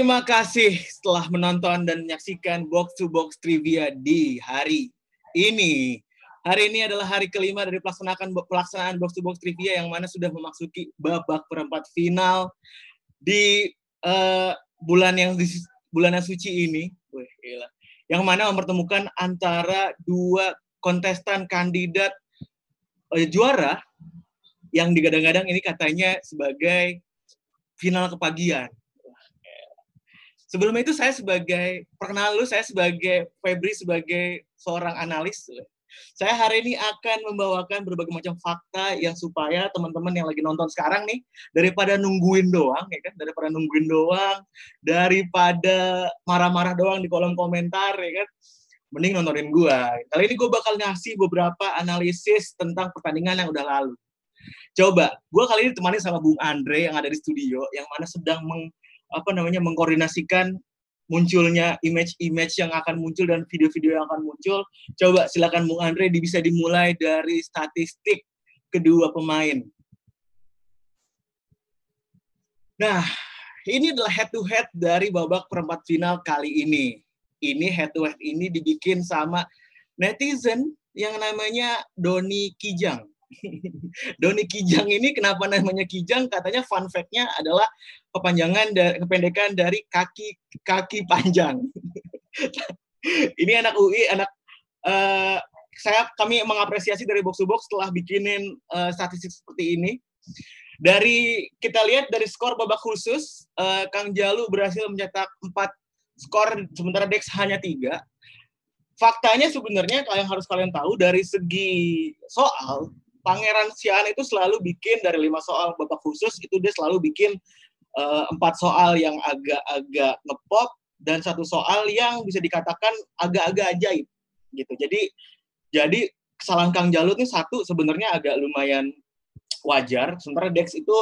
terima kasih setelah menonton dan menyaksikan Box to Box Trivia di hari ini. Hari ini adalah hari kelima dari pelaksanaan pelaksanaan Box to Box Trivia yang mana sudah memasuki babak perempat final di uh, bulan yang di, bulan yang suci ini. Wih, gila. Yang mana mempertemukan antara dua kontestan kandidat uh, juara yang digadang-gadang ini katanya sebagai final kepagian Sebelum itu saya sebagai perkenal lu saya sebagai Febri sebagai seorang analis. Saya hari ini akan membawakan berbagai macam fakta yang supaya teman-teman yang lagi nonton sekarang nih daripada nungguin doang ya kan, daripada nungguin doang, daripada marah-marah doang di kolom komentar ya kan, mending nontonin gua. Kali ini gue bakal ngasih beberapa analisis tentang pertandingan yang udah lalu. Coba, gue kali ini temani sama Bung Andre yang ada di studio, yang mana sedang meng apa namanya mengkoordinasikan munculnya image-image yang akan muncul dan video-video yang akan muncul. Coba silakan Bung Andre bisa dimulai dari statistik kedua pemain. Nah, ini adalah head to head dari babak perempat final kali ini. Ini head to head ini dibikin sama netizen yang namanya Doni Kijang. Doni Kijang ini kenapa namanya Kijang? Katanya fun fact-nya adalah kepanjangan dari kependekan dari kaki kaki panjang. ini anak UI, anak uh, saya kami mengapresiasi dari box to box setelah bikinin uh, statistik seperti ini. Dari kita lihat dari skor babak khusus, uh, Kang Jalu berhasil mencetak 4 skor sementara Dex hanya tiga. Faktanya sebenarnya yang harus kalian tahu dari segi soal Pangeran Sian itu selalu bikin dari lima soal babak khusus itu dia selalu bikin uh, empat soal yang agak-agak ngepop dan satu soal yang bisa dikatakan agak-agak ajaib gitu. Jadi jadi kesalahan Kang Jalut ini satu sebenarnya agak lumayan wajar, sementara Dex itu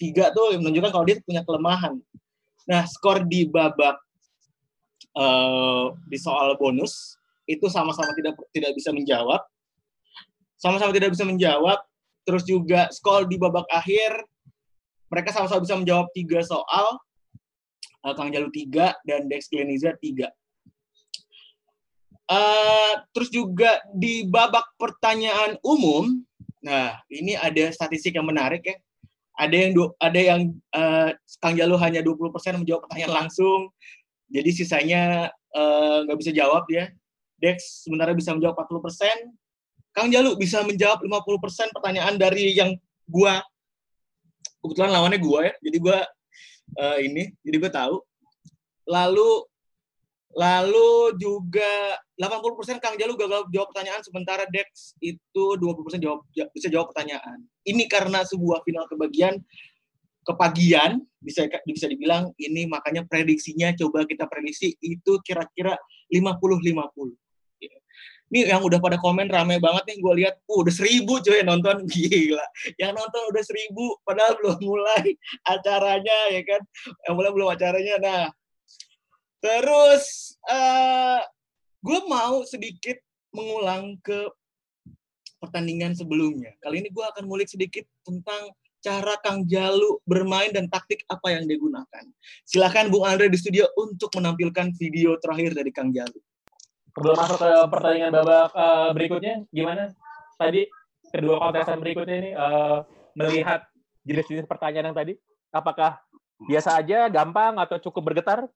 tiga tuh menunjukkan kalau dia punya kelemahan. Nah, skor di babak uh, di soal bonus itu sama-sama tidak tidak bisa menjawab sama-sama tidak bisa menjawab. Terus juga skor di babak akhir, mereka sama-sama bisa menjawab tiga soal. Uh, Kang Jalu tiga dan Dex Gleniza tiga. Uh, terus juga di babak pertanyaan umum, nah ini ada statistik yang menarik ya. Ada yang ada yang uh, Kang Jalu hanya 20% menjawab pertanyaan langsung. Jadi sisanya nggak uh, bisa jawab ya. Dex sebenarnya bisa menjawab 40%, Kang Jalu bisa menjawab 50% pertanyaan dari yang gua kebetulan lawannya gua ya. Jadi gua uh, ini, jadi gua tahu. Lalu lalu juga 80% Kang Jalu gagal jawab pertanyaan sementara Dex itu 20% jawab bisa jawab pertanyaan. Ini karena sebuah final kebagian kepagian bisa bisa dibilang ini makanya prediksinya coba kita prediksi itu kira-kira 50-50 ini yang udah pada komen rame banget nih gue lihat uh, udah seribu yang nonton. Gila. Yang nonton udah seribu padahal belum mulai acaranya ya kan? Yang mulai belum acaranya. Nah terus uh, eh, gue mau sedikit mengulang ke pertandingan sebelumnya. Kali ini gue akan ngulik sedikit tentang cara Kang Jalu bermain dan taktik apa yang digunakan. Silakan Bung Andre di studio untuk menampilkan video terakhir dari Kang Jalu sebelum masuk ke pertandingan babak uh, berikutnya gimana? Tadi kedua kontestan berikutnya ini uh, melihat jenis-jenis pertanyaan yang tadi apakah biasa aja gampang atau cukup bergetar?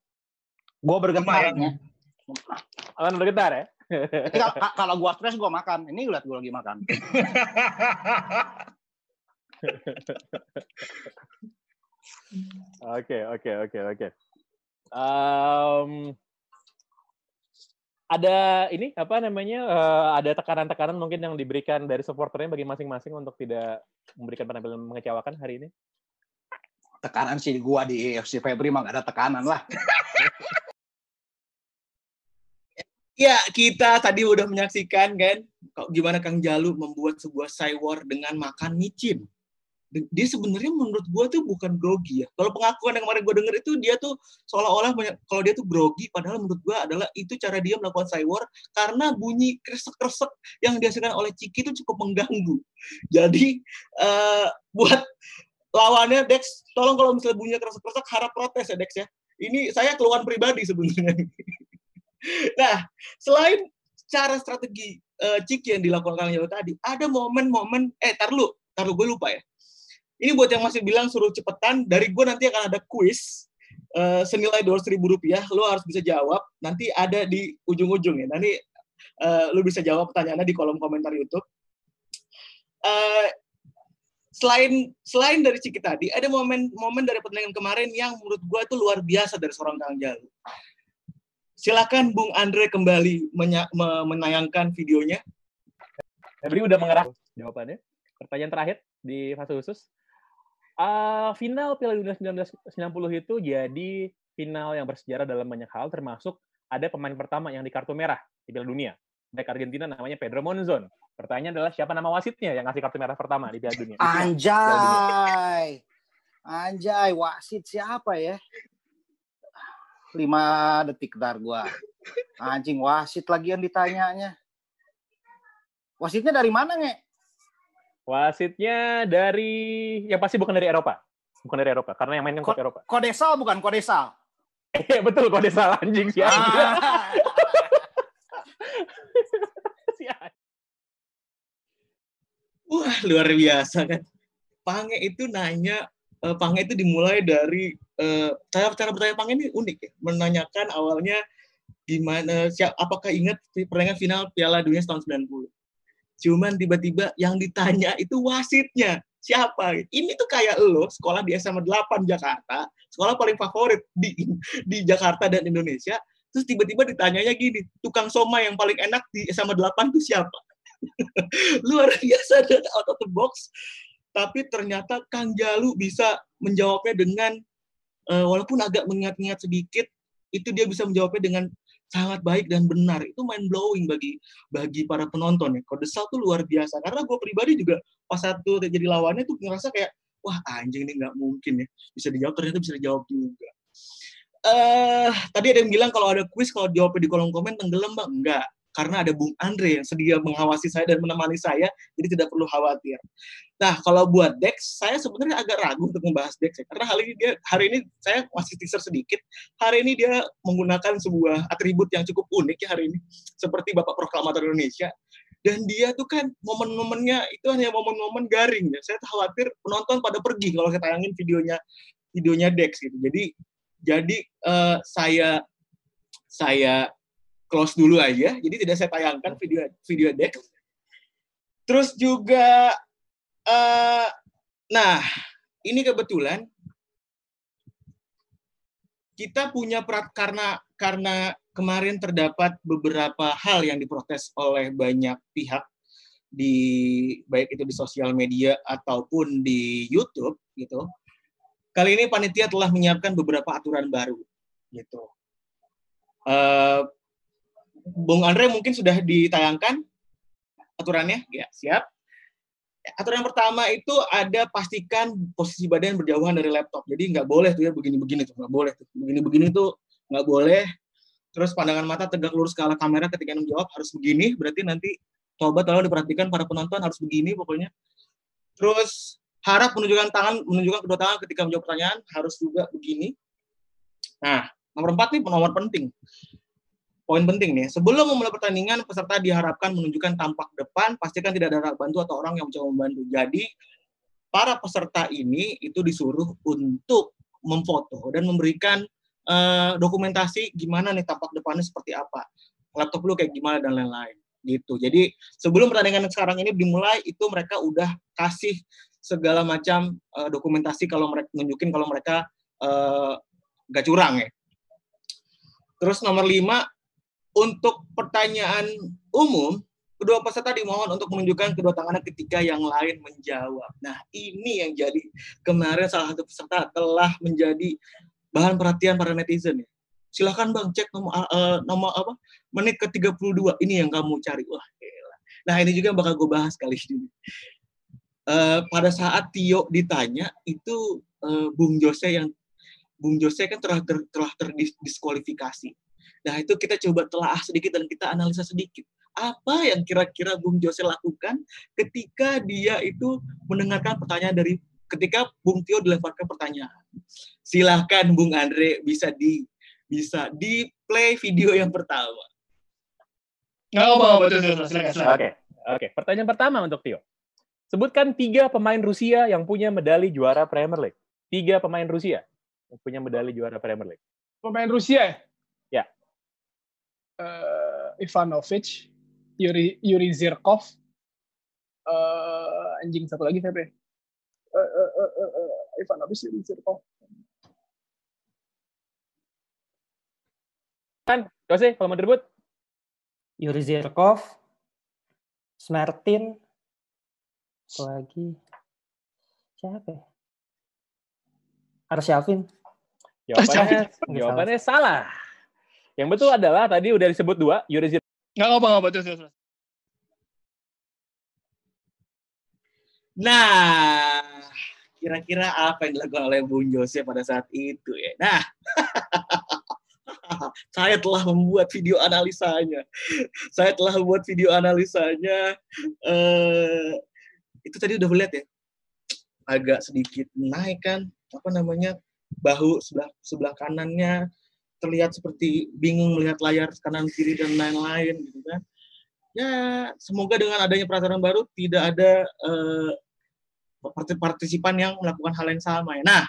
Gue bergetar. Ya. akan bergetar ya? Kalau gue stres gue makan. Ini lihat gue lagi makan. Oke, oke, oke, oke ada ini apa namanya uh, ada tekanan-tekanan mungkin yang diberikan dari supporternya bagi masing-masing untuk tidak memberikan penampilan mengecewakan hari ini? Tekanan sih gua di FC Febri mah gak ada tekanan lah. ya, kita tadi udah menyaksikan kan gimana Kang Jalu membuat sebuah cywar dengan makan micin dia sebenarnya menurut gue tuh bukan grogi ya. Kalau pengakuan yang kemarin gue denger itu dia tuh seolah-olah kalau dia tuh grogi, padahal menurut gue adalah itu cara dia melakukan cywar karena bunyi kresek-kresek yang dihasilkan oleh Ciki itu cukup mengganggu. Jadi uh, buat lawannya Dex, tolong kalau misalnya bunyi kresek-kresek harap protes ya Dex ya. Ini saya keluhan pribadi sebenarnya. nah, selain cara strategi uh, Ciki yang dilakukan Kang Jawa tadi, ada momen-momen, eh tar lu, tar gue lupa ya. Ini buat yang masih bilang suruh cepetan, dari gue nanti akan ada quiz uh, senilai dua ribu rupiah, lo harus bisa jawab. Nanti ada di ujung-ujung ya. Nanti uh, lo bisa jawab pertanyaannya di kolom komentar YouTube. Uh, selain selain dari Ciki tadi, ada momen-momen dari pertandingan kemarin yang menurut gue itu luar biasa dari seorang Kang Jalu. Silakan Bung Andre kembali menayangkan videonya. Febri udah mengerah jawabannya. Pertanyaan terakhir di fase khusus. Uh, final Piala Dunia 1990 itu jadi final yang bersejarah dalam banyak hal, termasuk ada pemain pertama yang di kartu merah di Piala Dunia. Back Argentina namanya Pedro Monzon. Pertanyaan adalah siapa nama wasitnya yang ngasih kartu merah pertama di Piala Dunia? Anjay. Anjay, wasit siapa ya? lima detik ntar gua. Anjing wasit lagi yang ditanyanya. Wasitnya dari mana, Nge? Wasitnya dari yang pasti bukan dari Eropa. Bukan dari Eropa, karena yang main kan Ko Eropa. Kodesal bukan Kodesal. Iya betul Kodesal anjing sih. Ah. Wah, luar biasa kan. Pange itu nanya uh, Pange itu dimulai dari uh, cara cara bertanya Pange ini unik ya. Menanyakan awalnya gimana siap apakah ingat pertandingan final Piala Dunia tahun 90. Cuman tiba-tiba yang ditanya itu wasitnya siapa? Ini tuh kayak lo sekolah di SMA 8 Jakarta, sekolah paling favorit di di Jakarta dan Indonesia. Terus tiba-tiba ditanyanya gini, tukang soma yang paling enak di SMA 8 tuh siapa? Luar biasa dan out of the box tapi ternyata Kang Jalu bisa menjawabnya dengan uh, walaupun agak mengingat-ingat sedikit itu dia bisa menjawabnya dengan sangat baik dan benar. Itu mind blowing bagi bagi para penonton ya. Kodesal tuh luar biasa. Karena gue pribadi juga pas satu jadi lawannya tuh ngerasa kayak wah anjing ini nggak mungkin ya. Bisa dijawab ternyata bisa dijawab juga. Uh, tadi ada yang bilang kalau ada quiz kalau jawabnya di kolom komen tenggelam bang? Enggak karena ada Bung Andre yang sedia mengawasi saya dan menemani saya, jadi tidak perlu khawatir. Nah, kalau buat Dex, saya sebenarnya agak ragu untuk membahas Dex ya, karena hari ini dia hari ini saya masih teaser sedikit. Hari ini dia menggunakan sebuah atribut yang cukup unik ya hari ini, seperti Bapak Proklamator Indonesia. Dan dia tuh kan momen-momennya itu hanya momen-momen garing ya. Saya khawatir penonton pada pergi kalau saya tayangin videonya videonya Dex gitu. Jadi jadi uh, saya saya close dulu aja. Jadi tidak saya tayangkan video video Dex. Terus juga uh, nah, ini kebetulan kita punya perat karena karena kemarin terdapat beberapa hal yang diprotes oleh banyak pihak di baik itu di sosial media ataupun di YouTube gitu. Kali ini panitia telah menyiapkan beberapa aturan baru gitu. Uh, Bung Andre mungkin sudah ditayangkan aturannya, ya siap. Aturan yang pertama itu ada pastikan posisi badan berjauhan dari laptop. Jadi nggak boleh tuh ya begini-begini tuh nggak boleh begini-begini tuh nggak boleh. Terus pandangan mata tegak lurus ke arah kamera ketika menjawab harus begini. Berarti nanti coba tolong diperhatikan para penonton harus begini pokoknya. Terus harap menunjukkan tangan, menunjukkan kedua tangan ketika menjawab pertanyaan harus juga begini. Nah, nomor empat nih nomor penting poin penting nih. Sebelum memulai pertandingan, peserta diharapkan menunjukkan tampak depan, pastikan tidak ada alat bantu atau orang yang mencoba membantu. Jadi, para peserta ini itu disuruh untuk memfoto dan memberikan uh, dokumentasi gimana nih tampak depannya seperti apa, laptop lu kayak gimana dan lain-lain gitu. Jadi sebelum pertandingan sekarang ini dimulai itu mereka udah kasih segala macam uh, dokumentasi kalau mereka nunjukin kalau mereka uh, gak curang ya. Terus nomor lima untuk pertanyaan umum, kedua peserta dimohon untuk menunjukkan kedua tangannya ketika yang lain menjawab. Nah, ini yang jadi kemarin salah satu peserta telah menjadi bahan perhatian para netizen ya. Silahkan Bang cek nomor uh, nomor apa? Menit ke-32 ini yang kamu cari. Wah, gila. Nah, ini juga bakal gue bahas kali ini. Uh, pada saat Tio ditanya itu uh, Bung Jose yang Bung Jose kan telah ter, telah terdiskualifikasi Nah, itu kita coba telah sedikit dan kita analisa sedikit. Apa yang kira-kira Bung Jose lakukan ketika dia itu mendengarkan pertanyaan dari ketika Bung Tio dilemparkan pertanyaan. Silahkan Bung Andre bisa di bisa di play video yang pertama. Nggak apa-apa, silakan. Oke, oke. Pertanyaan pertama untuk Tio. Sebutkan tiga pemain Rusia yang punya medali juara Premier League. Tiga pemain Rusia yang punya medali juara Premier League. Pemain Rusia Eh, Ivanovic, Yuri Yuri Zirkov, eh, anjing satu lagi siapa ya? Eh, eh, eh, eh, eh, Ivanovic, Yuri Zirkov. Kan, Jose, kalau mau direbut? Yuri Zirkov, Smertin, apa lagi siapa ya? Arsyafin. Jawabannya, jawabannya salah. Yang betul adalah tadi udah disebut dua, Yuri Zir Nggak apa-apa, nggak apa-apa, betul, betul, betul. Nah, kira-kira apa yang dilakukan oleh Bung Jose pada saat itu ya? Nah, saya telah membuat video analisanya. Saya telah membuat video analisanya. Eh, itu tadi udah melihat ya, agak sedikit naik kan, apa namanya, bahu sebelah sebelah kanannya terlihat seperti bingung melihat layar kanan kiri dan lain-lain gitu kan. Ya, semoga dengan adanya peraturan baru tidak ada eh, parti- partisipan yang melakukan hal yang sama ya. Nah,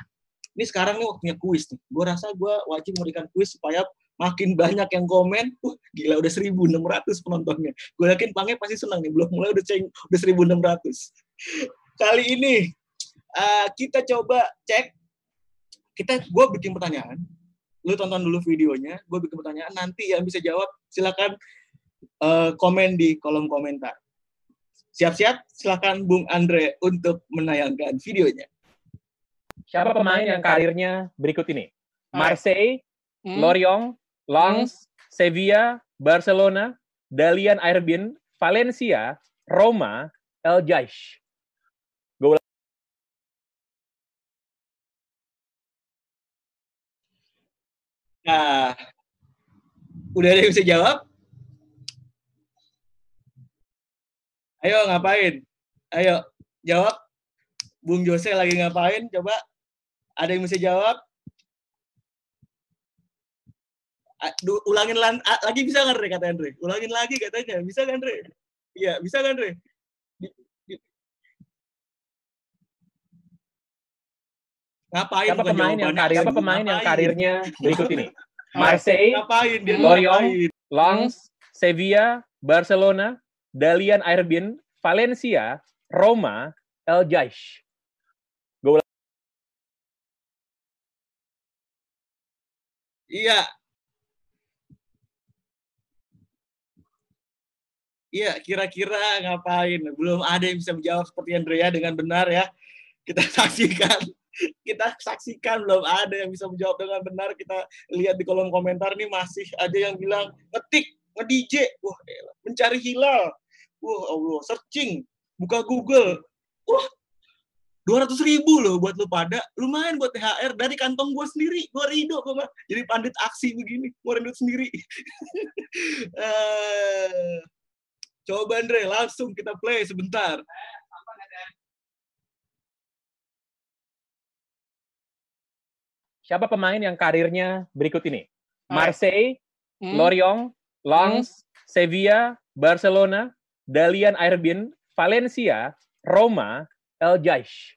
ini sekarang nih waktunya kuis nih. Gue rasa gue wajib memberikan kuis supaya makin banyak yang komen. Uh, gila udah 1.600 penontonnya. Gue yakin Pange pasti senang nih. Belum mulai udah ceng, udah 1.600. Kali ini eh, kita coba cek. Kita, gue bikin pertanyaan. Lu tonton dulu videonya. Gue bikin pertanyaan. Nanti yang bisa jawab silakan eh, komen di kolom komentar. Siap-siap, silakan Bung Andre untuk menayangkan videonya. Siapa pemain yang karirnya berikut ini? Marseille, Hmm. Lorient, Lens, Sevilla, Barcelona, Dalian Airbin, Valencia, Roma, El Jaish. Nah, udah ada yang bisa jawab? Ayo ngapain? Ayo jawab. Bung Jose lagi ngapain? Coba. Ada yang bisa jawab? Du- ulangin lan- lagi bisa kan Re kata Andre? Ulangin lagi katanya. Bisa kan Re? Iya, bisa kan Re? Di- di- Ngapain Siapa pemain yang karir, siapa pemain yang Ngapain? karirnya berikut ini? Marseille, Ngapain dia? Lorient? Lens, Sevilla, Barcelona, Dalian Airbin, Valencia, Roma, El Jaish. Iya. Iya, kira-kira ngapain? Belum ada yang bisa menjawab seperti Andrea dengan benar ya. Kita saksikan. Kita saksikan belum ada yang bisa menjawab dengan benar. Kita lihat di kolom komentar nih masih ada yang bilang ngetik, nge-DJ, wah elah, mencari hilal. Wah Allah, searching, buka Google. Wah, 200 ribu loh buat lu pada. Lumayan buat THR dari kantong gue sendiri. Gue ridho gue mah. Jadi pandit aksi begini. Ngeluarin duit sendiri. Eh, Coba Andre, langsung kita play sebentar. Siapa pemain yang karirnya berikut ini? Marseille, Hmm. Lorient, Lens, Sevilla, Barcelona, Dalian Airbin, Valencia, Roma, El Jaish.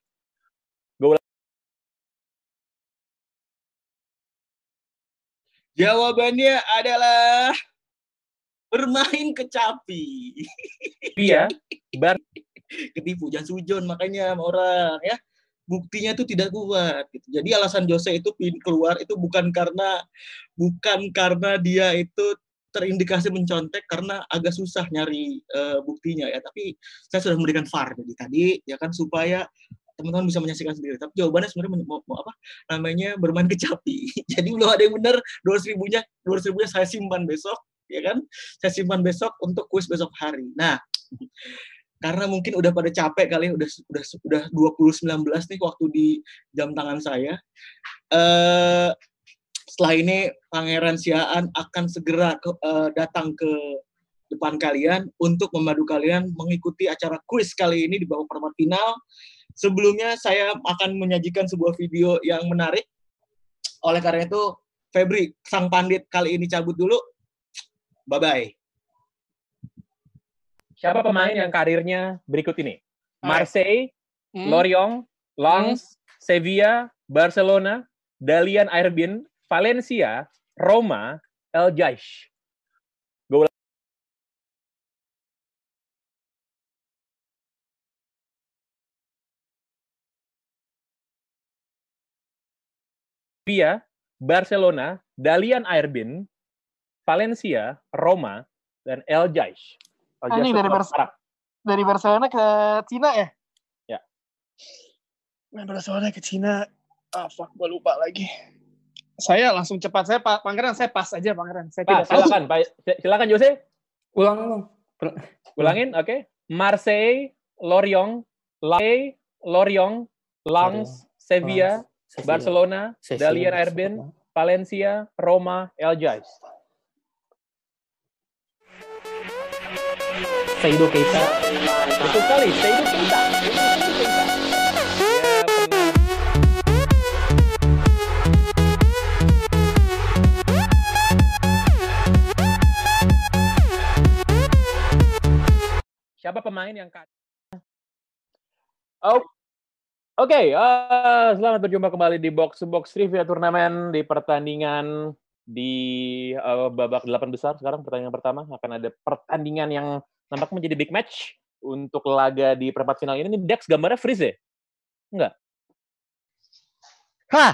Jawabannya adalah bermain kecapi. Sevilla, Bar Ketipu, jangan sujon makanya sama orang ya. Buktinya itu tidak kuat. Gitu. Jadi alasan Jose itu keluar itu bukan karena bukan karena dia itu terindikasi mencontek karena agak susah nyari eh, buktinya ya. Tapi saya sudah memberikan VAR jadi tadi ya kan supaya teman-teman bisa menyaksikan sendiri. Tapi jawabannya sebenarnya mau, mau apa namanya bermain kecapi. Jadi belum ada yang benar 200 ribunya 200 ribunya saya simpan besok ya kan. Saya simpan besok untuk kuis besok hari. Nah, karena mungkin udah pada capek kali udah udah udah 2019 nih waktu di jam tangan saya. Eh setelah ini Pangeran Siaan akan segera ke, eh, datang ke depan kalian untuk memadu kalian mengikuti acara kuis kali ini di babak perempat final. sebelumnya saya akan menyajikan sebuah video yang menarik. Oleh karena itu, Febri, sang pandit kali ini cabut dulu. Bye-bye. Siapa pemain yang karirnya berikut ini? Marseille, Hmm. Lorient, Lens, Sevilla, Barcelona, Dalian Airbin, Valencia, Roma, El Jaish. Gue ulang. Sevilla, Barcelona, Dalian Airbin, Valencia, Roma, dan El Jaish. El Ah, ini dari Arab. Dari Barcelona ke Cina ya? Ya. Main Barcelona ke Cina. Ah, fuck, gue lupa lagi. Saya langsung cepat. Saya Pak Pangeran, saya pas aja Pangeran. Saya Pak, tidak tahu. silakan, Pak. Silakan Jose. Ulang ulang. Ulangin, oke. Marseille, Lorient, Lille, Lorient, Lens, Sevilla, Barcelona, Sevilla, Dalian Airbin, Valencia, Roma, El. Seido Keita. Betul sekali, Seidu Keita. Siapa pemain yang Oh, Oke, eh, selamat berjumpa kembali di Box Box Trivia Turnamen di pertandingan di eh, babak delapan besar. Sekarang pertandingan pertama akan ada pertandingan yang nampak menjadi big match untuk laga di perempat final ini. Ini Dex gambarnya freeze ya? Enggak. Hah,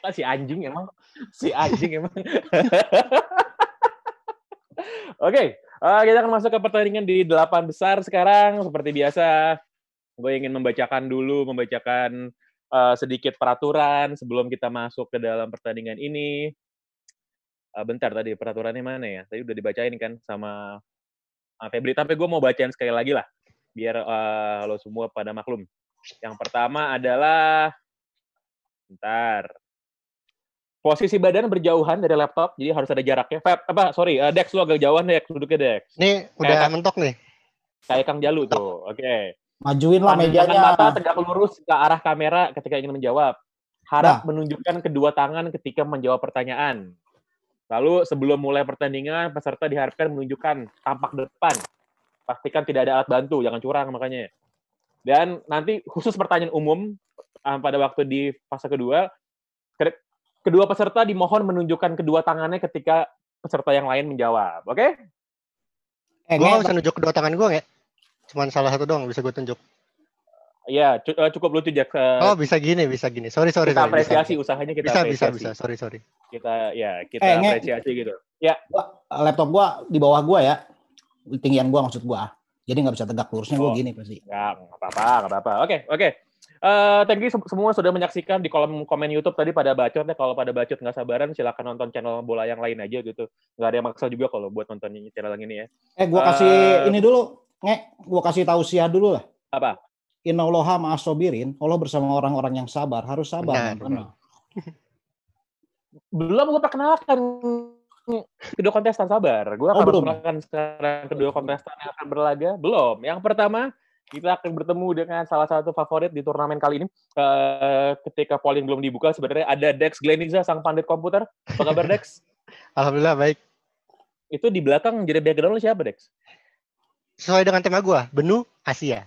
Ah, si anjing emang. Si anjing emang. Oke, eh, kita akan masuk ke pertandingan di delapan besar sekarang. Seperti biasa, gue ingin membacakan dulu, membacakan eh, sedikit peraturan sebelum kita masuk ke dalam pertandingan ini. Eh, bentar tadi peraturannya mana ya? Tadi udah dibacain kan sama uh, Febri. Tapi gue mau bacain sekali lagi lah, biar eh, lo semua pada maklum. Yang pertama adalah, bentar. Posisi badan berjauhan dari laptop, jadi harus ada jaraknya. Feb, apa, sorry, eh, Dex lo agak jauhan Dex, duduknya Dex. ini udah Kayak- mentok nih. Kayak Kang Jalu tuh, oke. Majuin lah Pandangan mejanya. mata tegak lurus ke arah kamera ketika ingin menjawab. Harap Nah. menunjukkan kedua tangan ketika menjawab pertanyaan. Lalu sebelum mulai pertandingan, peserta diharapkan menunjukkan tampak depan. Pastikan tidak ada alat bantu, jangan curang makanya. Dan nanti khusus pertanyaan umum eh, pada waktu di fase kedua, ke- kedua peserta dimohon menunjukkan kedua tangannya ketika peserta yang lain menjawab. Oke? Eh, Gue bisa nunjuk kedua tangan gue nggak? Cuman salah satu doang bisa gue tunjuk. Iya, eh, cukup lucu Jack. Eh, Oh bisa gini, bisa gini. Sorry sorry kita sorry. bisa. apresiasi usahanya kita Bisa bisa apresiasi. bisa. Sorry sorry. Kita ya kita Eh, apresiasi gitu. laptop gua di bawah gua ya. Tinggian gua maksud gua. Jadi nggak bisa tegak lurusnya gua Oh. gini pasti. Ya nggak apa-apa, nggak apa-apa. Oke oke. Eh, thank you sem- semua sudah menyaksikan di kolom komen YouTube tadi pada bacot ya. Kalau pada bacot nggak sabaran, silakan nonton channel bola yang lain aja gitu. Nggak ada yang maksa juga kalau buat nonton channel yang ini ya. Eh, gua kasih Eh. ini dulu. Nge, gua kasih tausiah dulu lah. Apa? Innallaha ma'asobirin. Allah bersama orang-orang yang sabar. Harus sabar. Benar. Belum gue perkenalkan kedua kontestan sabar. Gue Oh, akan belum. perkenalkan sekarang kedua kontestan yang akan berlaga. Belum. Yang pertama kita akan bertemu dengan salah satu favorit di turnamen kali ini. Eh, ketika polling belum dibuka, sebenarnya ada Dex Gleniza, sang pandit komputer. Apa kabar Dex? Alhamdulillah baik. Itu di belakang jadi background siapa Dex? Sesuai dengan tema gue, Benu Asia.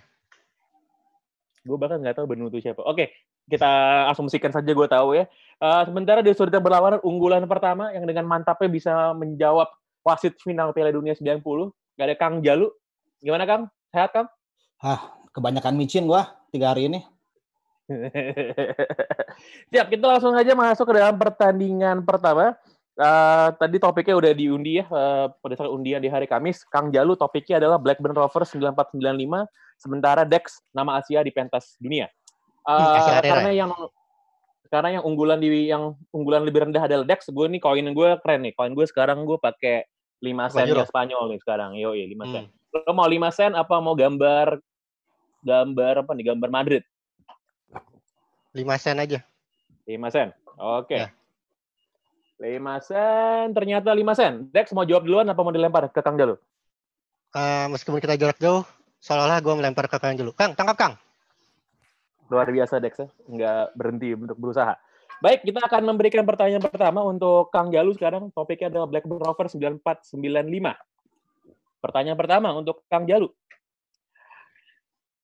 Gue bahkan nggak tahu Benu itu siapa. Oke, kita asumsikan saja gue tahu ya. Eh, sementara di sudut berlawanan unggulan pertama yang dengan mantapnya bisa menjawab wasit final Piala Dunia 90. Gak ada Kang Jalu. Gimana Kang? Sehat Kang? Kebanyakan micin gua tiga hari ini. Siap, kita langsung aja masuk ke dalam pertandingan pertama. Eh, tadi topiknya udah diundi ya, eh, pada saat undian di hari Kamis. Kang Jalu topiknya adalah Blackburn Rovers 9495, sementara Dex nama Asia di pentas dunia. Eh, Arena karena yang karena yang unggulan di yang unggulan lebih rendah adalah Dex, gue nih koin gue keren nih. Koin gue sekarang gue pakai 5 sen euro. Spanyol nih sekarang. Yo, 5 sen. Hmm. Lo mau 5 sen apa mau gambar gambar apa nih? Gambar Madrid. 5 sen aja. 5 sen. Oke. Ya. 5 sen, ternyata 5 sen. Dex mau jawab duluan apa mau dilempar ke Kang Jalu? Eh, meskipun kita jarak jauh, Seolah-olah gue melempar ke Kang dulu. Kang, tangkap Kang. Luar biasa Dex ya, nggak berhenti untuk berusaha. Baik, kita akan memberikan pertanyaan pertama untuk Kang Jalu sekarang. Topiknya adalah Blackburn Rovers 9495. Pertanyaan pertama untuk Kang Jalu.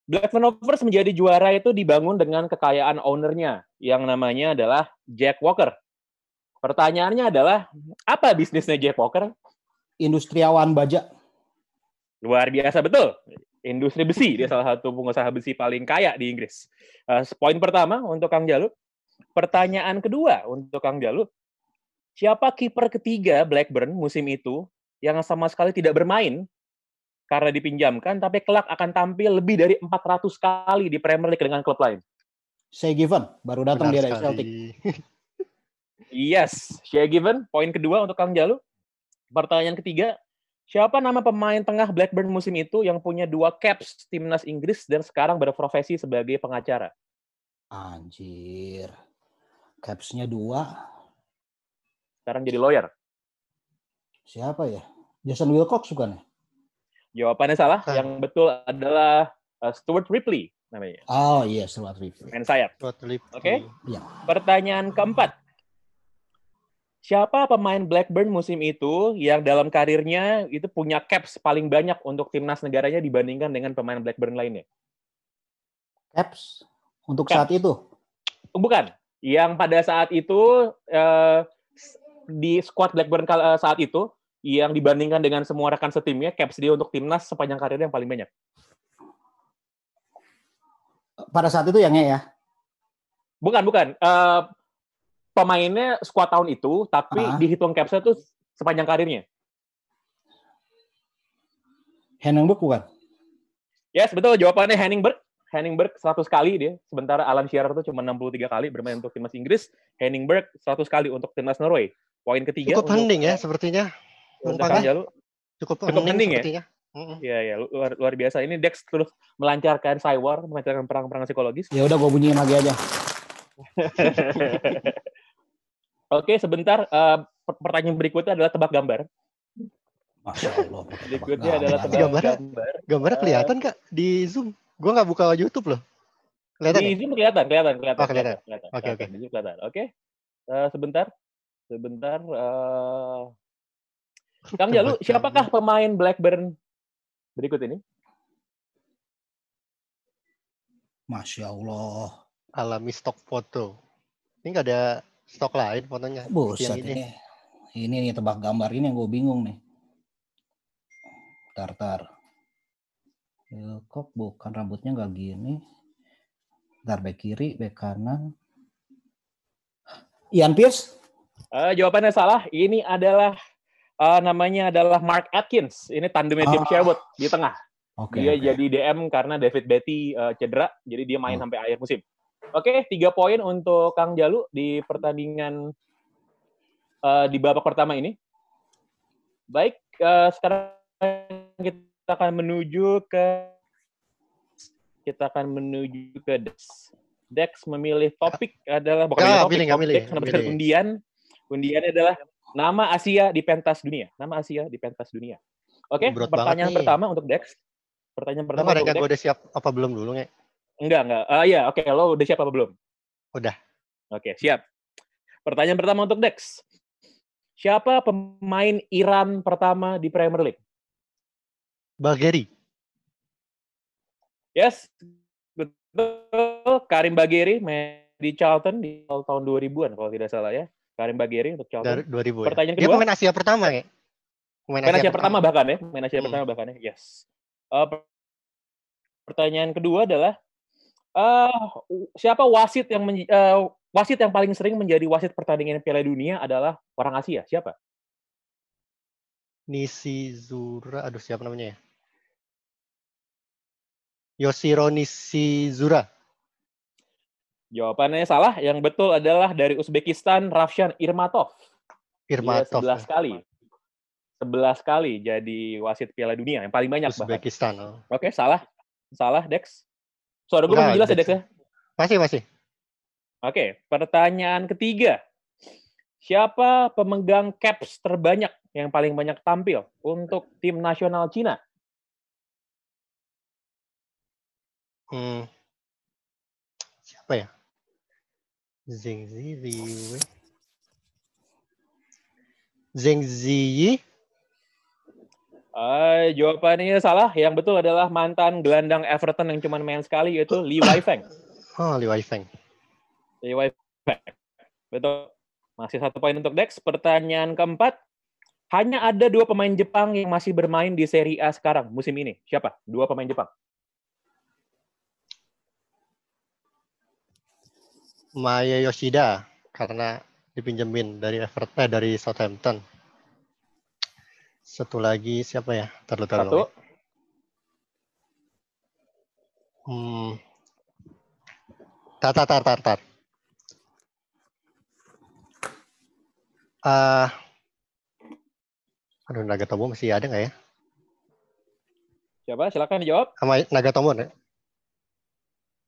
Blackburn Rovers menjadi juara itu dibangun dengan kekayaan ownernya yang namanya adalah Jack Walker. Pertanyaannya adalah, apa bisnisnya Jack Walker? Industriawan baja. Luar biasa betul. Industri besi, dia salah satu pengusaha besi paling kaya di Inggris. Uh, poin pertama untuk Kang Jalu. Pertanyaan kedua untuk Kang Jalu. Siapa kiper ketiga Blackburn musim itu yang sama sekali tidak bermain karena dipinjamkan, tapi kelak akan tampil lebih dari 400 kali di Premier League dengan klub lain? Saya given, baru datang Benar dia dari. Celtic. Yes, Shea Given. Poin kedua untuk Kang Jalu. Pertanyaan ketiga, siapa nama pemain tengah Blackburn musim itu yang punya dua caps timnas Inggris dan sekarang berprofesi sebagai pengacara? Anjir. Capsnya dua. Sekarang jadi lawyer. Siapa ya? Jason Wilcox bukan ya? Jawabannya salah. Yang betul adalah uh, Stuart Ripley namanya. Oh iya, Stuart Ripley. Main sayap. Buat lip. Oke. Iya. Pertanyaan keempat. Siapa pemain Blackburn musim itu yang dalam karirnya itu punya caps paling banyak untuk timnas negaranya dibandingkan dengan pemain Blackburn lainnya? Caps untuk Caps. saat itu. Bukan. Yang pada saat itu eh, di squad Blackburn eh, saat itu yang dibandingkan dengan semua rekan setimnya caps dia untuk timnas sepanjang karirnya yang paling banyak. Pada saat itu ya, Nge ya? Bukan, bukan. Eh, pemainnya squad tahun itu, tapi Ah. dihitung capsnya tuh sepanjang karirnya. Hennenberg bukan? Yes, betul. Jawabannya Henningberg. Henningberg 100 kali dia. Sementara Alan Shearer tuh cuma 63 kali bermain untuk timnas Inggris. Henningberg 100 kali untuk timnas Norway. Poin ketiga. Cukup untuk- hening ya sepertinya. Numpangnya. Kang Jalu. Cukup, Cukup hening, hening ya? sepertinya. Iya, iya. lu- Luar, luar biasa. Ini Dex terus melancarkan Cywar, melancarkan perang-perang psikologis. Ya udah gue bunyiin lagi aja. Oke, sebentar. Eh, per- pertanyaan berikutnya adalah tebak gambar. Masya Allah. Berikutnya adalah gambar. tebak Gambarnya? gambar. Gambarnya Eh, kelihatan kak di Zoom. Gue nggak buka YouTube loh. Kelihatan Di ya? Zoom kelihatan, kelihatan, kelihatan. Oh, kelihatan. kelihatan, Oke, kelihatan. Di Zoom kelihatan. Oke. Eh, sebentar. Sebentar. eh, Kang Jalu, siapakah pemain Blackburn berikut ini? Masya Allah. Alami stok foto. Ini nggak ada stok lain fotonya. Buset Yang ini. ini. Ini nih tebak gambar ini yang gue bingung nih. Tar, tar. Wilcock bukan rambutnya nggak gini. Ntar back kiri, back kanan. Ian Pierce? Eh, jawabannya salah. Ini adalah eh, namanya adalah Mark Atkins. Ini tandemnya Tim Ah. Sherwood di tengah. Oke. dia oke. jadi DM karena David Betty eh, cedera, jadi dia main Hmm. sampai akhir musim. Oke, tiga poin untuk Kang Jalu di pertandingan eh, di babak pertama ini. Baik, eh, sekarang kita akan menuju ke kita akan menuju ke Dex. Dex memilih topik adalah bukan memilih topik, nggak milih, Dex mendapatkan milih. undian. Undiannya adalah nama Asia di pentas dunia. Nama Asia di pentas dunia. Oke, banget pertanyaan nih. pertama untuk Dex. Pertanyaan pertama Dex. gue udah siap apa belum dulu nge? Enggak, enggak. Ah iya, oke. Lo udah siap apa belum? Udah. Oke, siap. Pertanyaan pertama untuk Dex. Siapa pemain Iran pertama di Premier League? Bageri. Yes, betul. Karim Bageri main di Charlton di tahun 2000-an kalau tidak salah ya. Karim Bageri untuk Charlton. 2000 ya. Pertanyaan Dia kedua. pemain Asia pertama ya? Pemain Main Asia pertama bahkan ya. Main Asia Hmm. pertama bahkan ya. Yes. Per- pertanyaan kedua adalah eh siapa wasit yang men- eh, wasit yang paling sering menjadi wasit pertandingan Piala Dunia adalah orang Asia? Siapa? Nishizura. Aduh siapa namanya ya? Yoshiro Nishizura. Jawabannya salah. Yang betul adalah dari Uzbekistan, Ravshan Irmatov. Irmatov. Dia 11 kali. 11 kali jadi wasit Piala Dunia yang paling banyak. Uzbekistan. oh. Oke, salah. Salah, Dex. Suara gue masih jelas ya, Dex. Dex ya? Masih masih. Oke, pertanyaan ketiga. Siapa pemegang caps terbanyak yang paling banyak tampil untuk tim nasional Cina? Hmm. Siapa ya? Zheng Ziyi. Zheng Ziyi. Ah, jawabannya salah. Yang betul adalah mantan gelandang Everton yang cuma main sekali yaitu Lee Wai Feng. Oh, Li Weifeng. Lee Wai Feng. Betul. Masih satu poin untuk Dex. Pertanyaan keempat. Hanya ada dua pemain Jepang yang masih bermain di Serie A sekarang musim ini. Siapa? Dua pemain Jepang. Maya Yoshida karena dipinjemin dari Everton eh, dari Southampton. Satu lagi siapa ya? Terlalu Satu. terlalu. Hmm. Tar, tar, tar, tar, tar. Ah, aduh, Nagatomo masih ada nggak ya? Siapa? Silakan dijawab. Sama Nagatomo ya?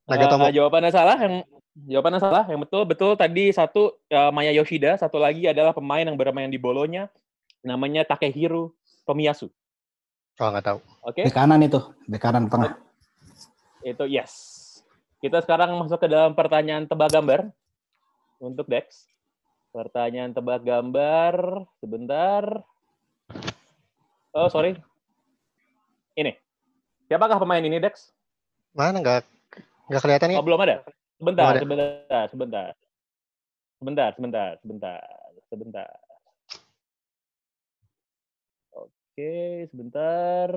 Nagatomo. Eh, jawabannya salah. Yang jawabannya salah. Yang betul betul tadi satu eh, Maya Yoshida, satu lagi adalah pemain yang bermain di Bolonya, namanya Takehiro Tomiyasu. Oh, nggak tahu. Oke, Bek kanan itu, bek kanan tengah. itu yes. Kita sekarang masuk ke dalam pertanyaan tebak gambar untuk Dex. Pertanyaan tebak gambar, sebentar. Oh sorry, ini. Siapakah pemain ini Dex? Mana nggak nggak kelihatan ya? Oh belum ada. Sebentar, Belum ada. sebentar, sebentar. Sebentar, sebentar, sebentar, sebentar. Oke, sebentar.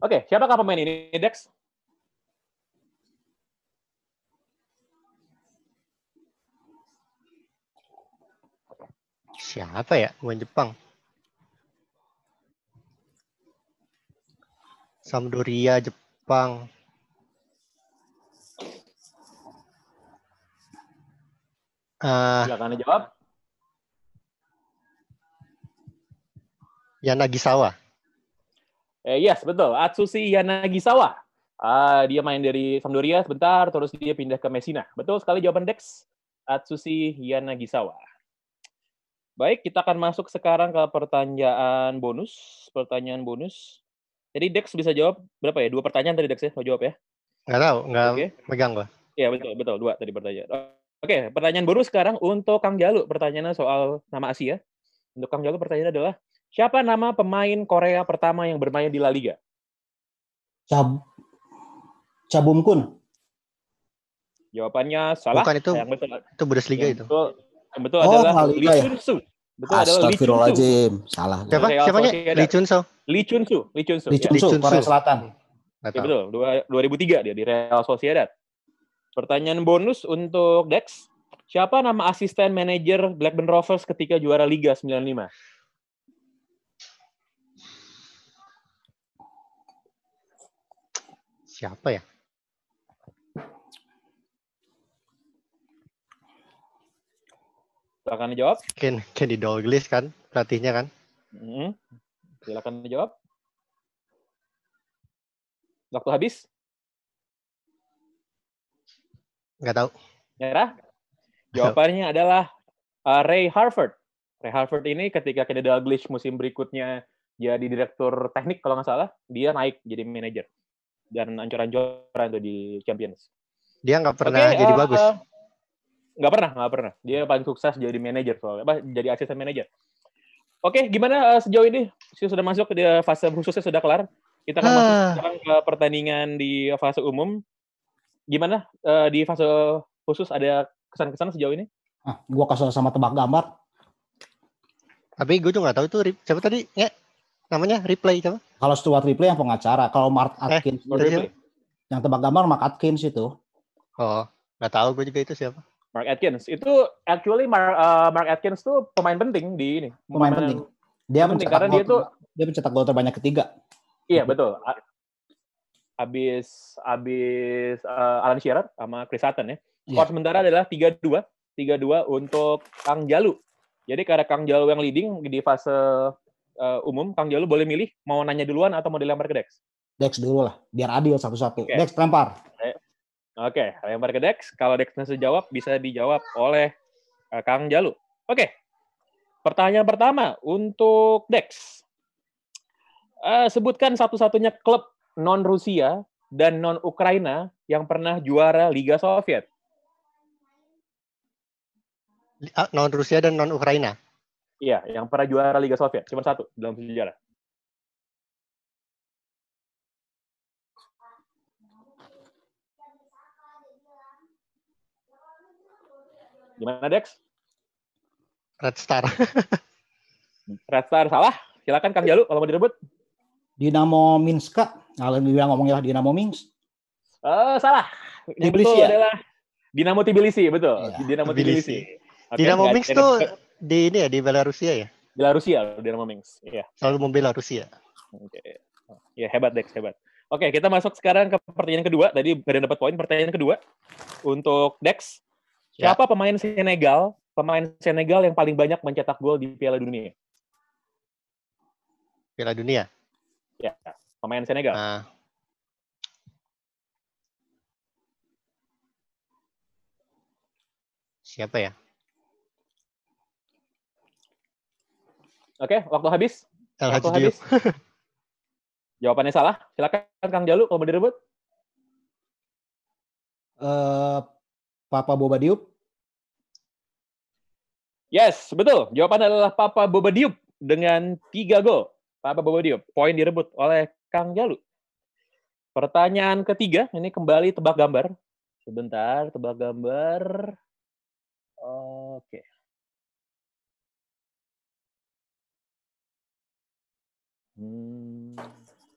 Oke, siapakah pemain ini, Dex? Siapa ya? Pemain Jepang. Sampdoria Jepang. Ah, Silakan dijawab. Yanagisawa. Eh, yes, betul. Atsushi Yanagisawa. Ah, dia main dari Sampdoria sebentar, terus dia pindah ke Messina. Betul sekali jawaban Dex. Atsushi Yanagisawa. Baik, kita akan masuk sekarang ke pertanyaan bonus. Pertanyaan bonus. Jadi Dex bisa jawab berapa ya? Dua pertanyaan tadi Dex ya, mau jawab ya? Nggak tahu, nggak Oke. megang gua. Iya betul betul dua tadi pertanyaan. Oke, pertanyaan bonus sekarang untuk Kang Jalu. Pertanyaannya soal nama Asia. Untuk Kang Jalu pertanyaannya adalah siapa nama pemain Korea pertama yang bermain di La Liga? Cab Cabum Kun. Jawabannya salah. Bukan itu, Yang betul, itu Bundesliga yang itu. betul, yang betul Oh, adalah La Lee Liga ya? Chun Soo. Betul adalah Lee Chun. Astagfirullahaladzim. Salah. Siapa? Real Siapanya? Sociedad. Lee Chun Soo. Lee Chun Soo. Lee Chun Soo. Lee. Chun Lee Chun Korea. Selatan. Ya, betul. Dua- 2003 dia di Real Sociedad. Pertanyaan bonus untuk Dex. Siapa nama asisten manajer Blackburn Rovers ketika juara Liga 95? Siapa ya? Silakan dijawab. Ken Kenny Dalglish kan pelatihnya kan? Mhm. Silakan dijawab. Waktu habis. Nggak tahu. Nyerah. Jawabannya adalah uh, Ray Harford. Ray Harford ini ketika Kenny Dalglish musim berikutnya jadi direktur teknik kalau nggak salah, dia naik jadi manajer dan ancur-ancuran tuh di Champions. Dia nggak pernah Oke, jadi eh, bagus. eh, Nggak pernah, nggak pernah. Dia paling sukses jadi manajer soalnya, apa, jadi asisten manajer. Oke, gimana eh, sejauh ini? Sudah masuk ke fase khususnya sudah kelar. Kita akan masuk Ah. sekarang ke pertandingan di fase umum. Gimana eh, di fase khusus ada kesan-kesan sejauh ini? Ah, gua kasih sama tebak gambar. Tapi gue juga nggak tahu Rip- siapa tadi? Ya, namanya replay siapa? Kalau Stuart Ripley yang pengacara, kalau Mark Eh, Atkins Lord Itu yang tebak gambar Mark Atkins itu. Oh, nggak tahu gue juga itu siapa. Mark Atkins. Itu actually Mark, eh, Mark Atkins tuh pemain penting di ini. Pemain penting. Dia penting, karena dia tuh dia mencetak gol terbanyak ketiga. Iya betul. Abis abis eh, Alan Shearer sama Chris Sutton ya. Skor Iya. sementara adalah 3-2. 3-2 untuk Kang Jalu. Jadi karena Kang Jalu yang leading di fase eh, umum, Kang Jalu boleh milih mau nanya duluan atau mau dilempar ke Dex. Dex dulu lah, biar adil satu-satu. Oke. Dex lempar. Oke, lempar ke Dex. Kalau Dex nggak jawab, bisa dijawab oleh eh, Kang Jalu. Oke. Pertanyaan pertama untuk Dex. Eh, sebutkan satu-satunya klub non Rusia dan non Ukraina yang pernah juara Liga Soviet. Ah, non Rusia dan non Ukraina. Iya, yang pernah juara Liga Soviet. Cuma satu dalam sejarah. Gimana Dex? Red Star. Red Star salah. Silakan Kang Jalu kalau mau direbut. Dinamo Minska. Kalau bilang ngomongnya Dinamo Minsk. Eh, salah. Yang Tbilisi ya? adalah Dinamo Tbilisi, betul. Iya, Dinamo Tbilisi. Tbilisi. Oke, Dinamo Minsk tuh di ini ya di Belarusia ya. Belarusia, Dinamo Minsk. Iya. Selalu membela Rusia. Oke. Ya hebat Dex, hebat. Oke, kita masuk sekarang ke pertanyaan kedua. Tadi baru dapat poin. Pertanyaan kedua untuk Dex. Ya. Siapa pemain Senegal, pemain Senegal yang paling banyak mencetak gol di Piala Dunia? Piala Dunia. Ya, pemain Senegal. Nah, siapa ya? Oke, waktu habis. El Waktu habis. Jawabannya salah. Silakan Kang Jalu kalau mau direbut. Eh, Papa Boba Diop. Yes, betul. Jawabannya adalah Papa Boba Diop dengan tiga gol. Papa Boba Diop. Poin direbut oleh Kang Jalu. Pertanyaan ketiga, ini kembali tebak gambar. Sebentar, tebak gambar. Oke. Hmm,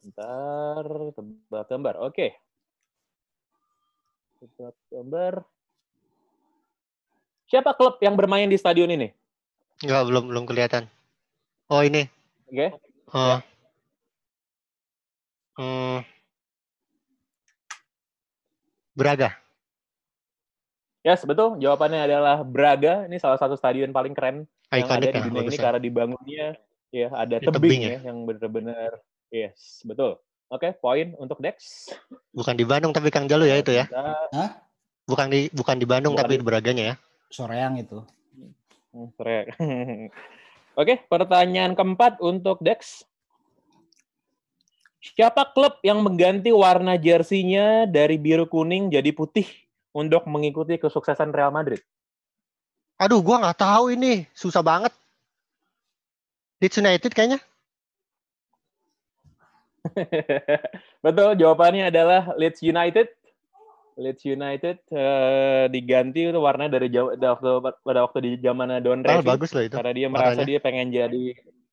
bentar, tebak gambar. Oke. Tebak gambar. Siapa klub yang bermain di stadion ini? Enggak, belum belum kelihatan. Oh, ini. Oke. Oh. Hmm. Braga. Yes, betul. Jawabannya adalah Braga. Ini salah satu stadion paling keren yang ada di ya, dunia bagus ini ya. karena dibangunnya ya ada tebing, tebing ya. ya. yang benar-benar yes, betul. Oke, poin untuk Dex. Bukan di Bandung tapi Kang Jalu ya itu ya. Bentar. Bukan di bukan di Bandung Bukan tapi di- Braganya ya. Soreang itu. Hmm, keren. Oke, pertanyaan keempat untuk Dex. Siapa klub yang mengganti warna jersinya dari biru kuning jadi putih untuk mengikuti kesuksesan Real Madrid? Aduh, gua nggak tahu ini. Susah banget. Leeds United kayaknya. Betul, jawabannya adalah Leeds United. Leeds United eh, diganti itu warna dari jauh pada waktu pada waktu di zaman Don Oh, Revie bagus loh itu. karena dia merasa warnanya. dia pengen jadi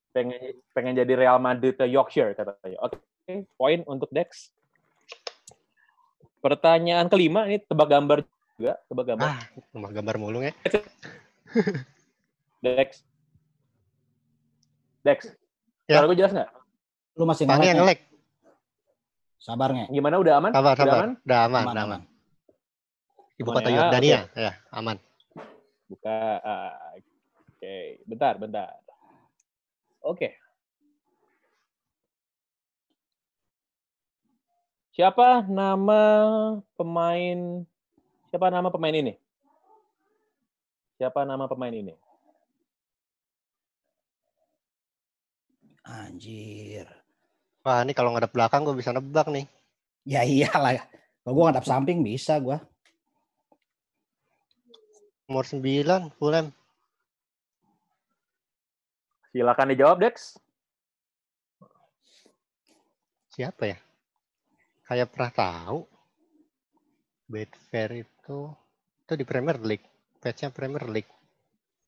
pengen pengen jadi Real Madrid eh, Yorkshire katanya. Oke, poin untuk Dex. Pertanyaan kelima ini tebak gambar juga, tebak gambar. Ah, rumah gambar mulung ya. Dex. Dex. Ya. Suara gue jelas nggak? Lu masih Tani yang ngelek. ngelek. Sabar nge. Gimana udah aman? Sabar, Udah sabar. aman? Udah aman, Aman, udah aman. aman. Ibu kota ya, Yordania, ya, aman. Buka. ah, Oke, bentar, bentar. Oke. Siapa nama pemain? Siapa nama pemain ini? Siapa nama pemain ini? Anjir. Wah, ini kalau ngadep belakang gue bisa nebak nih. Ya iyalah. Kalau gua ngadap samping bisa gua. Nomor 9, Fulham. Silakan dijawab, Dex. Siapa ya? Kayak pernah tahu. Betfair itu itu di Premier League. Patch-nya Premier League.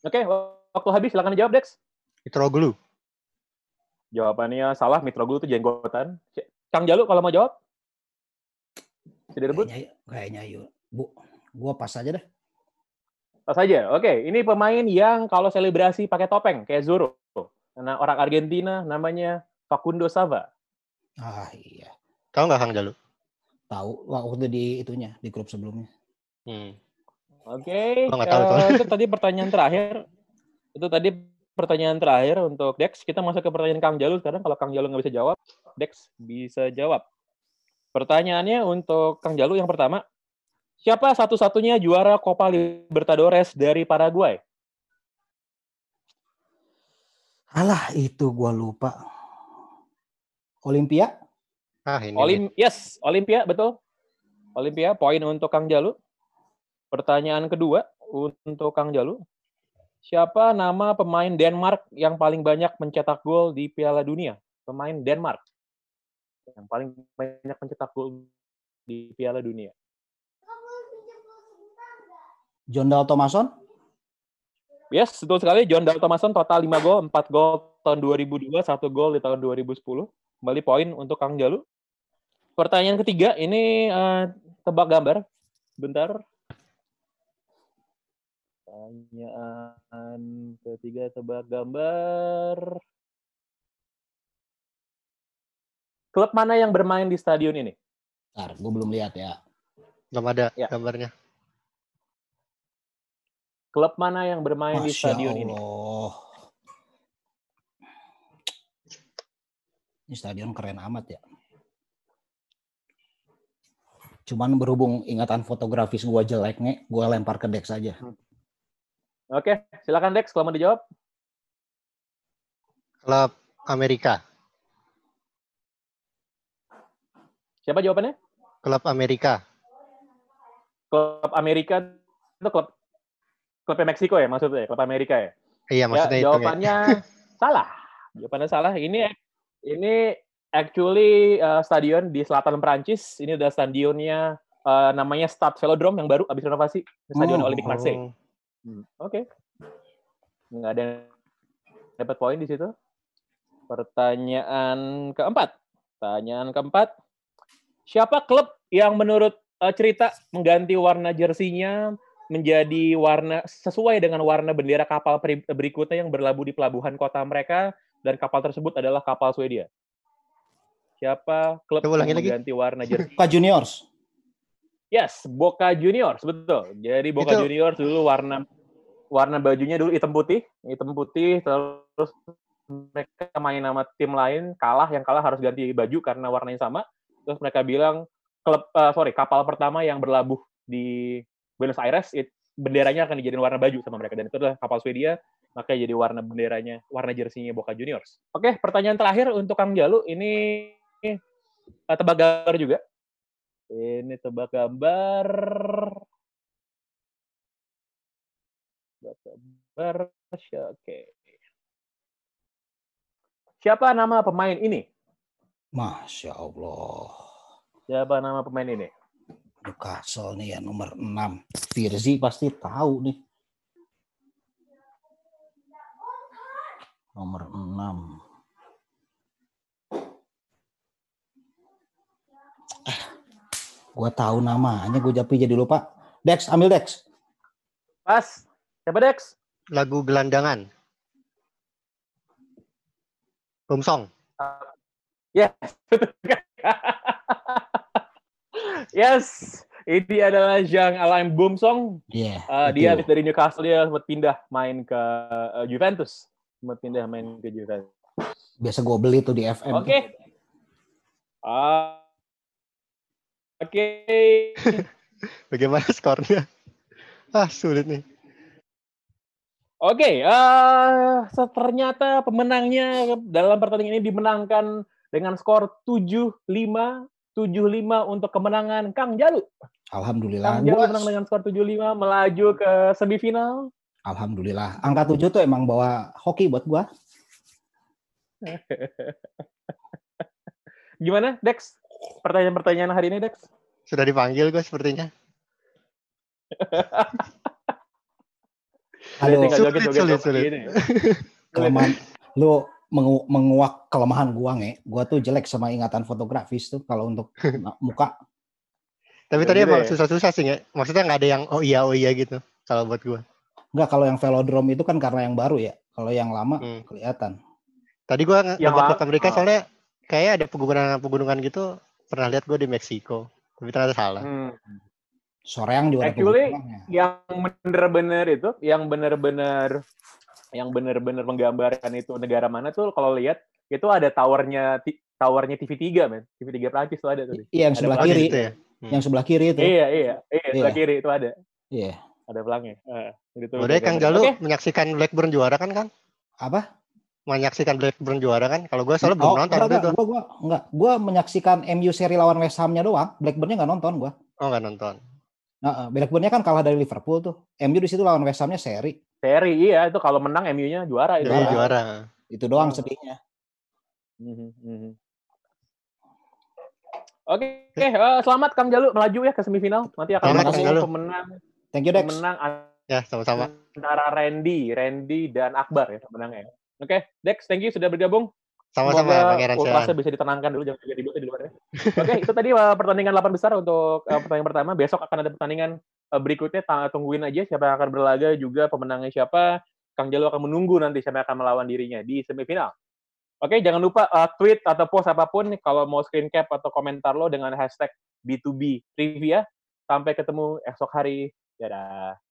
Oke, waktu habis silakan dijawab, Dex. Mitroglou. Jawabannya salah, Mitroglou itu jenggotan. Kang Jalu kalau mau jawab? Sudah rebut? Kayaknya, kayaknya yuk. Bu, gua pas aja dah. Pas saja. Oke, ini pemain yang kalau selebrasi pakai topeng kayak Zoro. Nah, orang Argentina namanya Facundo Sava. Ah iya. Tahu nggak Kang Jalu? Tahu waktu di itunya di grup sebelumnya. Hmm. Oke, nggak tahu eh, itu tadi pertanyaan terakhir. Itu tadi pertanyaan terakhir untuk Dex. Kita masuk ke pertanyaan Kang Jalu sekarang. Kalau Kang Jalu nggak bisa jawab, Dex bisa jawab. Pertanyaannya untuk Kang Jalu yang pertama. Siapa satu-satunya juara Copa Libertadores dari Paraguay? Alah itu gua lupa. Olimpia? Ah ini. Olim, yes, Olimpia betul. Olimpia poin untuk Kang Jalu. Pertanyaan kedua untuk Kang Jalu. Siapa nama pemain Denmark yang paling banyak mencetak gol di Piala Dunia? Pemain Denmark yang paling banyak mencetak gol di Piala Dunia. John Dal Thomason? Yes, betul sekali. John Dal Thomason total 5 gol, 4 gol tahun 2002, 1 gol di tahun 2010. Kembali poin untuk Kang Jalu. Pertanyaan ketiga, ini eh, tebak gambar. Bentar. Pertanyaan ketiga tebak gambar. Klub mana yang bermain di stadion ini? Ntar, gue belum lihat ya. Belum ada Ya. gambarnya. Klub mana yang bermain di Masya stadion ini? Allah. Ini stadion keren amat ya. Cuman berhubung ingatan fotografis gua jelek nih, gua lempar ke Dex aja. Oke, silakan Dex kalau mau dijawab. Klub Amerika. Siapa jawabannya? Klub Amerika. Klub Amerika itu klub klubnya Meksiko ya maksudnya ya? klub Amerika ya? Iya Ya, maksudnya itu. ya. jawabannya salah. Jawabannya salah. Ini ini actually uh, stadion di selatan Perancis. Ini adalah stadionnya uh, namanya Stade Velodrome yang baru habis renovasi. Stadion Oh, Olympique Marseille. Hmm, Oke. Nggak ada yang dapat poin di situ. Pertanyaan keempat. Pertanyaan keempat. Siapa klub yang menurut uh, cerita mengganti warna jersinya menjadi warna sesuai dengan warna bendera kapal berikutnya yang berlabuh di pelabuhan kota mereka dan kapal tersebut adalah kapal Swedia. Siapa klub Coba yang ulangi lagi. mengganti warna jersey? Boca Juniors. Yes, Boca Juniors, betul. Jadi Boca Itu- Juniors dulu warna warna bajunya dulu hitam putih, hitam putih terus mereka main sama tim lain kalah, yang kalah harus ganti baju karena warnanya sama. Terus mereka bilang klub eh, sorry kapal pertama yang berlabuh di Buenos Aires it- benderanya akan dijadiin warna baju sama mereka dan itu adalah kapal Swedia makanya jadi warna benderanya warna jersinya Boca Juniors. Oke, pertanyaan terakhir untuk Kang Jalu ini eh, tebak gambar juga. Ini tebak gambar. Tebak gambar. Oke. Siapa nama pemain ini? Masya Allah. Siapa nama pemain ini? Newcastle nih ya nomor 6. Firzi pasti tahu nih. Nomor 6. Ah, gua tahu namanya, gue tapi jadi lupa. Dex, ambil Dex. Pas. Siapa Dex? Lagu gelandangan. Bumsong. Yes. yes. Ini adalah Jean Alain Boumsong. Iya. Uh, dia habis dari Newcastle dia sempat pindah main ke uh, Juventus. Sempat pindah main ke Juventus. Biasa gue beli tuh di FM. Oke. Ah. Oke. Bagaimana skornya? Ah sulit nih. Oke, eh ternyata pemenangnya dalam pertandingan ini dimenangkan dengan skor 7-5 7-5 untuk kemenangan Kang Jalu. Alhamdulillah. Kang Jalu Gua- menang dengan skor 7-5 melaju ke semifinal. Alhamdulillah. Angka 7 tuh emang bawa hoki buat gua. Gimana, Dex? Pertanyaan-pertanyaan hari ini, Dex? Sudah dipanggil gue sepertinya. Aduh, tinggal sulit, sulit, sulit. gini. kelemahan lu mengu- menguak kelemahan gua nge. Gua tuh jelek sama ingatan fotografis tuh kalau untuk muka. Tapi Ya tadi emang ya. susah-susah sih nggak? Maksudnya nggak ada yang oh iya oh iya gitu. Kalau buat gue. Enggak kalau yang velodrome itu kan karena yang baru ya. Kalau yang lama Hmm. kelihatan. Tadi gue Yang ngebak ke Amerika ah. soalnya kayak ada pegunungan-pegunungan gitu. Pernah lihat gue di Meksiko. Tapi ternyata salah. Hmm. Soreang juga Actually, pegunungannya. yang bener-bener itu, yang bener-bener yang bener-bener menggambarkan itu negara mana tuh kalau lihat itu ada towernya towernya TV3 men TV3 Prancis tuh ada tuh Iya yang ada sebelah kiri. situ ya. Yang sebelah kiri itu. iya iya iya sebelah Iya. kiri itu ada Iya. ada pelangnya Eh, itu Udah Kang. Jalu oke menyaksikan Blackburn juara kan Kang? Apa? Menyaksikan Blackburn juara kan? Kalau gue soalnya belum Oh, nonton enggak, enggak, itu. gua, gua, enggak. Gua menyaksikan MU seri lawan West Ham-nya doang. Blackburn-nya nggak nonton gua. Oh nggak nonton. Nah, Blackburn-nya kan kalah dari Liverpool tuh. MU di situ lawan West Ham-nya seri. Seri iya itu kalau menang MU-nya juara itu. Juara. juara. Itu doang Hmm. sedihnya. Mhm, mhm. Oke, oke, eh, selamat Kang Jalu melaju ya ke semifinal. Nanti akan Selamat, Kang pemenang Thank you Dex. pemenang Ya sama-sama. antara Randy, Randy dan Akbar ya pemenangnya. Oke, Dex, thank you sudah bergabung. Sama-sama ultrasnya Sean. bisa ditenangkan dulu jangan juga ribut di luar ya. Oke, itu tadi uh, pertandingan 8 besar untuk uh, pertandingan pertama. Besok akan ada pertandingan uh, berikutnya. Tungguin aja siapa yang akan berlaga juga pemenangnya siapa. Kang Jalu akan menunggu nanti siapa yang akan melawan dirinya di semifinal. Oke, jangan lupa uh, tweet atau post apa pun kalau mau screen cap atau komentar lo dengan hashtag B2B Trivia. Sampai ketemu esok hari. Dadah.